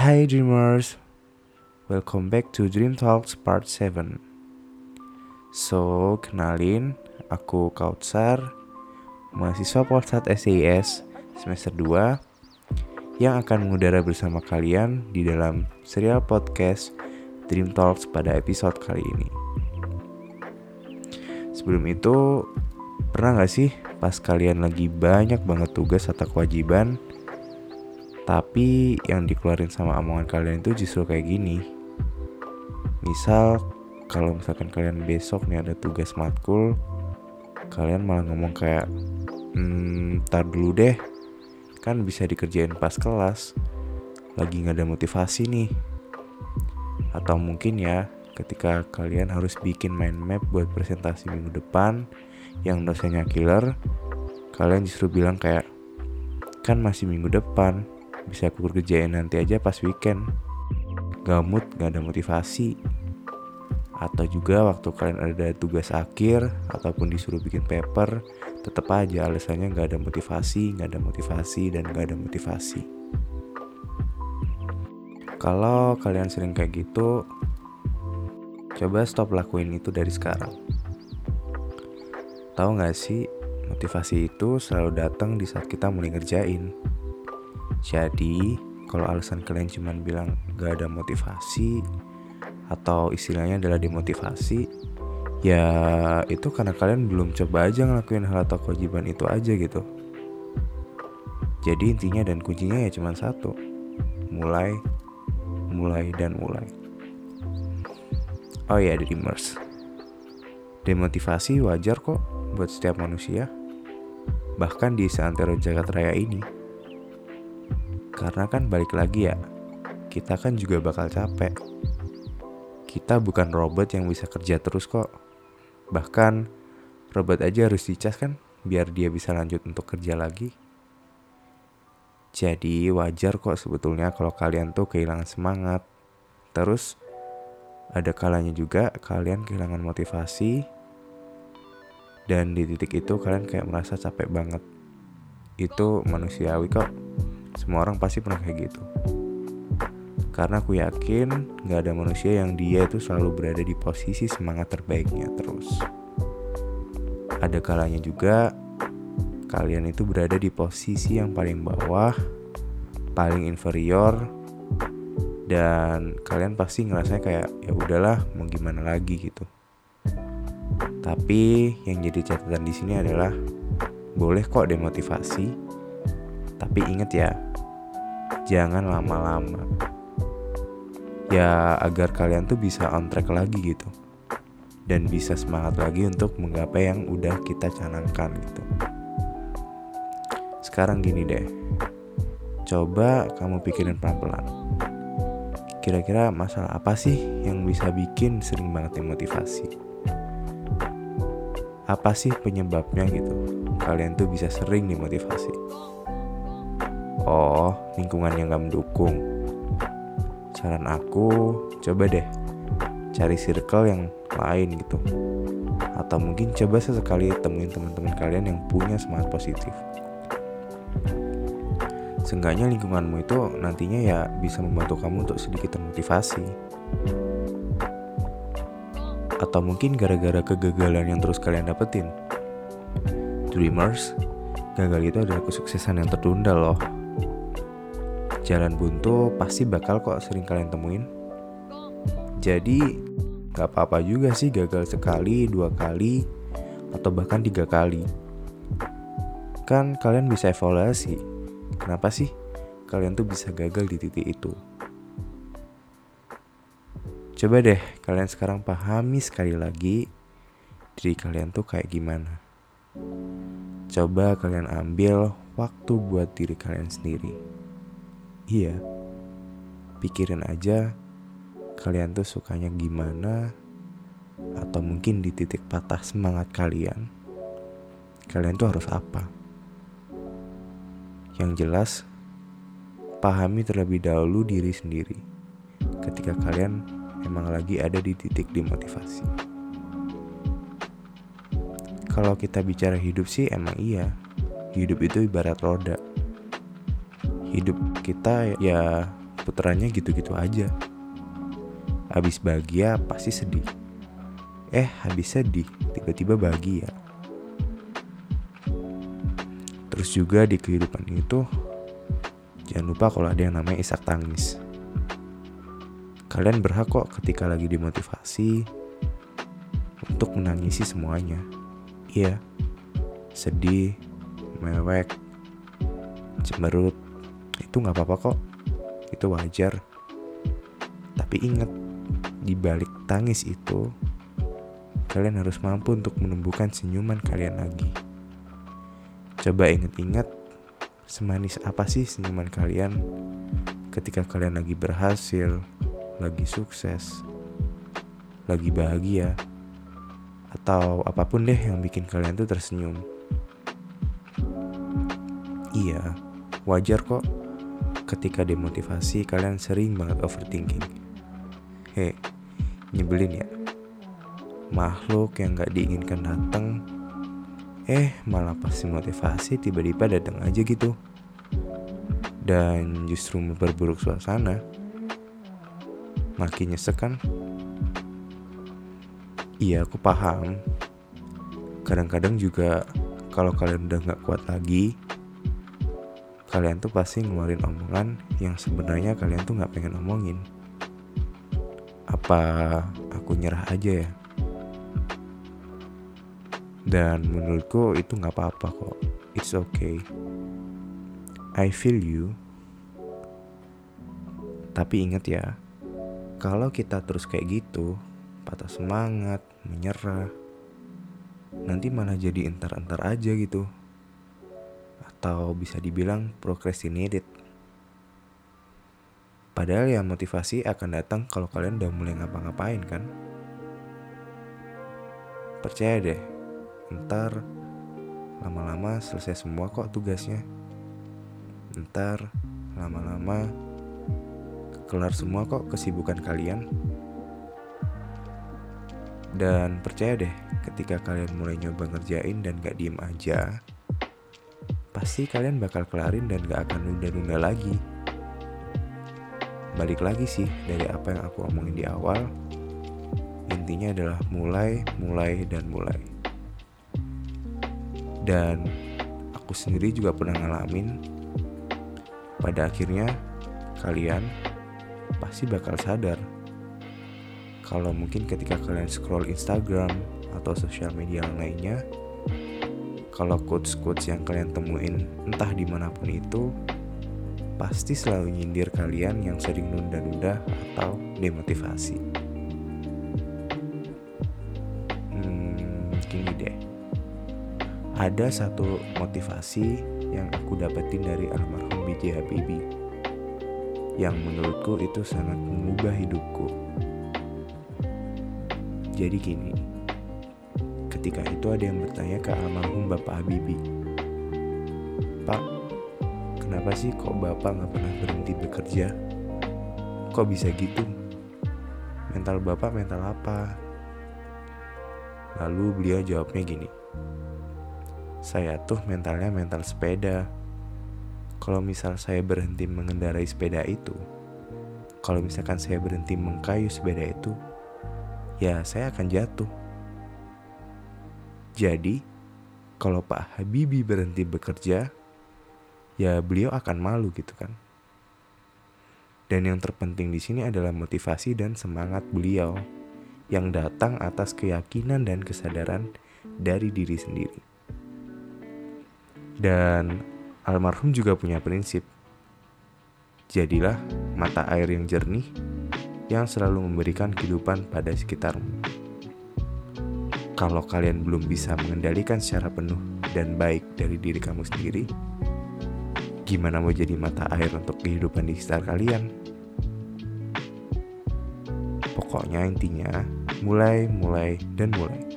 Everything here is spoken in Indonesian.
Hai Dreamers, welcome back to Dream Talks Part 7 So, kenalin, aku Kautsar, mahasiswa Polsat SIS semester 2 yang akan mengudara bersama kalian di dalam serial podcast Dream Talks pada episode kali ini. Sebelum itu, pernah gak sih pas kalian lagi banyak banget tugas atau kewajiban, tapi yang dikeluarin sama omongan kalian itu justru kayak gini. Misal kalau misalkan kalian besok nih ada tugas matkul, kalian malah ngomong kayak, hmm, tar dulu deh, kan bisa dikerjain pas kelas, lagi nggak ada motivasi nih. Atau mungkin ya, ketika kalian harus bikin mind map buat presentasi minggu depan yang dosennya killer, kalian justru bilang kayak, kan masih minggu depan, bisa aku kerjain nanti aja pas weekend. Gamut gak ada motivasi. Atau juga waktu kalian ada tugas akhir ataupun disuruh bikin paper tetap aja alasannya gak ada motivasi gak ada motivasi dan gak ada motivasi. Kalau kalian sering kayak gitu coba stop lakuin itu dari sekarang. Tahu gak sih motivasi itu selalu datang di saat kita mulai ngerjain jadi, kalau alasan kalian cuma bilang gak ada motivasi atau istilahnya adalah demotivasi, ya itu karena kalian belum coba aja ngelakuin hal atau kewajiban itu aja gitu. Jadi intinya dan kuncinya ya cuma satu, mulai, mulai dan mulai. Oh ya, dreamers. Demotivasi wajar kok buat setiap manusia. Bahkan di seantero jagat raya ini. Karena kan balik lagi ya, kita kan juga bakal capek. Kita bukan robot yang bisa kerja terus kok. Bahkan robot aja harus dicas kan biar dia bisa lanjut untuk kerja lagi. Jadi wajar kok sebetulnya kalau kalian tuh kehilangan semangat. Terus ada kalanya juga kalian kehilangan motivasi dan di titik itu kalian kayak merasa capek banget. Itu manusiawi kok. Semua orang pasti pernah kayak gitu. Karena aku yakin gak ada manusia yang dia itu selalu berada di posisi semangat terbaiknya terus. Ada kalanya juga kalian itu berada di posisi yang paling bawah, paling inferior, dan kalian pasti ngerasanya kayak ya udahlah mau gimana lagi gitu. Tapi yang jadi catatan di sini adalah boleh kok demotivasi, tapi inget ya jangan lama-lama. Ya agar kalian tuh bisa on track lagi gitu. Dan bisa semangat lagi untuk menggapai yang udah kita canangkan gitu. Sekarang gini deh. Coba kamu pikirin pelan-pelan. Kira-kira masalah apa sih yang bisa bikin sering banget motivasi apa sih penyebabnya gitu? Kalian tuh bisa sering dimotivasi Oh, lingkungan yang gak mendukung. Saran aku, coba deh cari circle yang lain gitu. Atau mungkin coba sesekali temuin teman-teman kalian yang punya semangat positif. Seenggaknya lingkunganmu itu nantinya ya bisa membantu kamu untuk sedikit termotivasi. Atau mungkin gara-gara kegagalan yang terus kalian dapetin. Dreamers, gagal itu adalah kesuksesan yang tertunda loh jalan buntu pasti bakal kok sering kalian temuin. Jadi gak apa-apa juga sih gagal sekali, dua kali, atau bahkan tiga kali. Kan kalian bisa evaluasi, kenapa sih kalian tuh bisa gagal di titik itu. Coba deh kalian sekarang pahami sekali lagi diri kalian tuh kayak gimana. Coba kalian ambil waktu buat diri kalian sendiri. Iya, pikirin aja kalian tuh sukanya gimana? Atau mungkin di titik patah semangat kalian kalian tuh harus apa? Yang jelas pahami terlebih dahulu diri sendiri ketika kalian emang lagi ada di titik dimotivasi. Kalau kita bicara hidup sih emang iya. Hidup itu ibarat roda hidup kita ya puterannya gitu-gitu aja. Habis bahagia pasti sedih. Eh, habis sedih, tiba-tiba bahagia. Terus juga di kehidupan itu, jangan lupa kalau ada yang namanya isak tangis. Kalian berhak kok ketika lagi dimotivasi untuk menangisi semuanya. Iya, sedih, mewek, cemberut, itu nggak apa-apa kok. Itu wajar. Tapi ingat, di balik tangis itu, kalian harus mampu untuk menumbuhkan senyuman kalian lagi. Coba ingat-ingat, semanis apa sih senyuman kalian ketika kalian lagi berhasil, lagi sukses, lagi bahagia, atau apa pun deh yang bikin kalian tuh tersenyum. Iya, wajar kok ketika demotivasi kalian sering banget overthinking. Hei, nyebelin ya. Makhluk yang gak diinginkan datang, eh malah pasti motivasi tiba-tiba datang aja gitu. Dan justru memperburuk suasana makin nyesek kan? Iya aku paham. Kadang-kadang juga kalau kalian udah nggak kuat lagi, kalian tuh pasti ngeluarin omongan yang sebenarnya kalian tuh nggak pengen omongin. Apa aku nyerah aja ya? Dan menurutku itu nggak apa-apa kok. It's okay. I feel you. Tapi ingat ya, kalau kita terus kayak gitu, patah semangat, menyerah, nanti malah jadi entar-entar aja gitu. Atau bisa dibilang procrastinated. Padahal ya motivasi akan datang kalau kalian udah mulai ngapa-ngapain kan. Percaya deh, ntar lama-lama selesai semua kok tugasnya. Ntar lama-lama kelar semua kok kesibukan kalian. Dan percaya deh, ketika kalian mulai nyoba ngerjain dan gak diem aja, pasti kalian bakal kelarin dan gak akan nunda-nunda lagi. Balik lagi sih dari apa yang aku omongin di awal, intinya adalah mulai, mulai, dan mulai. Dan aku sendiri juga pernah ngalamin, pada akhirnya kalian pasti bakal sadar kalau mungkin ketika kalian scroll Instagram atau sosial media lainnya kalau quotes-quotes yang kalian temuin entah di mana pun itu pasti selalu nyindir kalian yang sering nunda-nunda atau demotivasi hmm, gini deh ada satu motivasi yang aku dapetin dari almarhum B.J. Habibie yang menurutku itu sangat mengubah hidupku. Jadi gini, ketika itu ada yang bertanya ke almarhum Bapak Habibie, Pak, kenapa sih kok Bapak nggak pernah berhenti bekerja? Kok bisa gitu? Mental Bapak mental apa? Lalu beliau jawabnya gini, saya tuh mentalnya mental sepeda kalau misal saya berhenti mengendarai sepeda itu, kalau misalkan saya berhenti mengkayu sepeda itu, ya saya akan jatuh. Jadi, kalau Pak Habibie berhenti bekerja, ya beliau akan malu gitu kan. Dan yang terpenting di sini adalah motivasi dan semangat beliau yang datang atas keyakinan dan kesadaran dari diri sendiri. Dan almarhum juga punya prinsip. Jadilah mata air yang jernih yang selalu memberikan kehidupan pada sekitarmu. Kalau kalian belum bisa mengendalikan secara penuh dan baik dari diri kamu sendiri, gimana mau jadi mata air untuk kehidupan di sekitar kalian? Pokoknya intinya, mulai, mulai, dan mulai.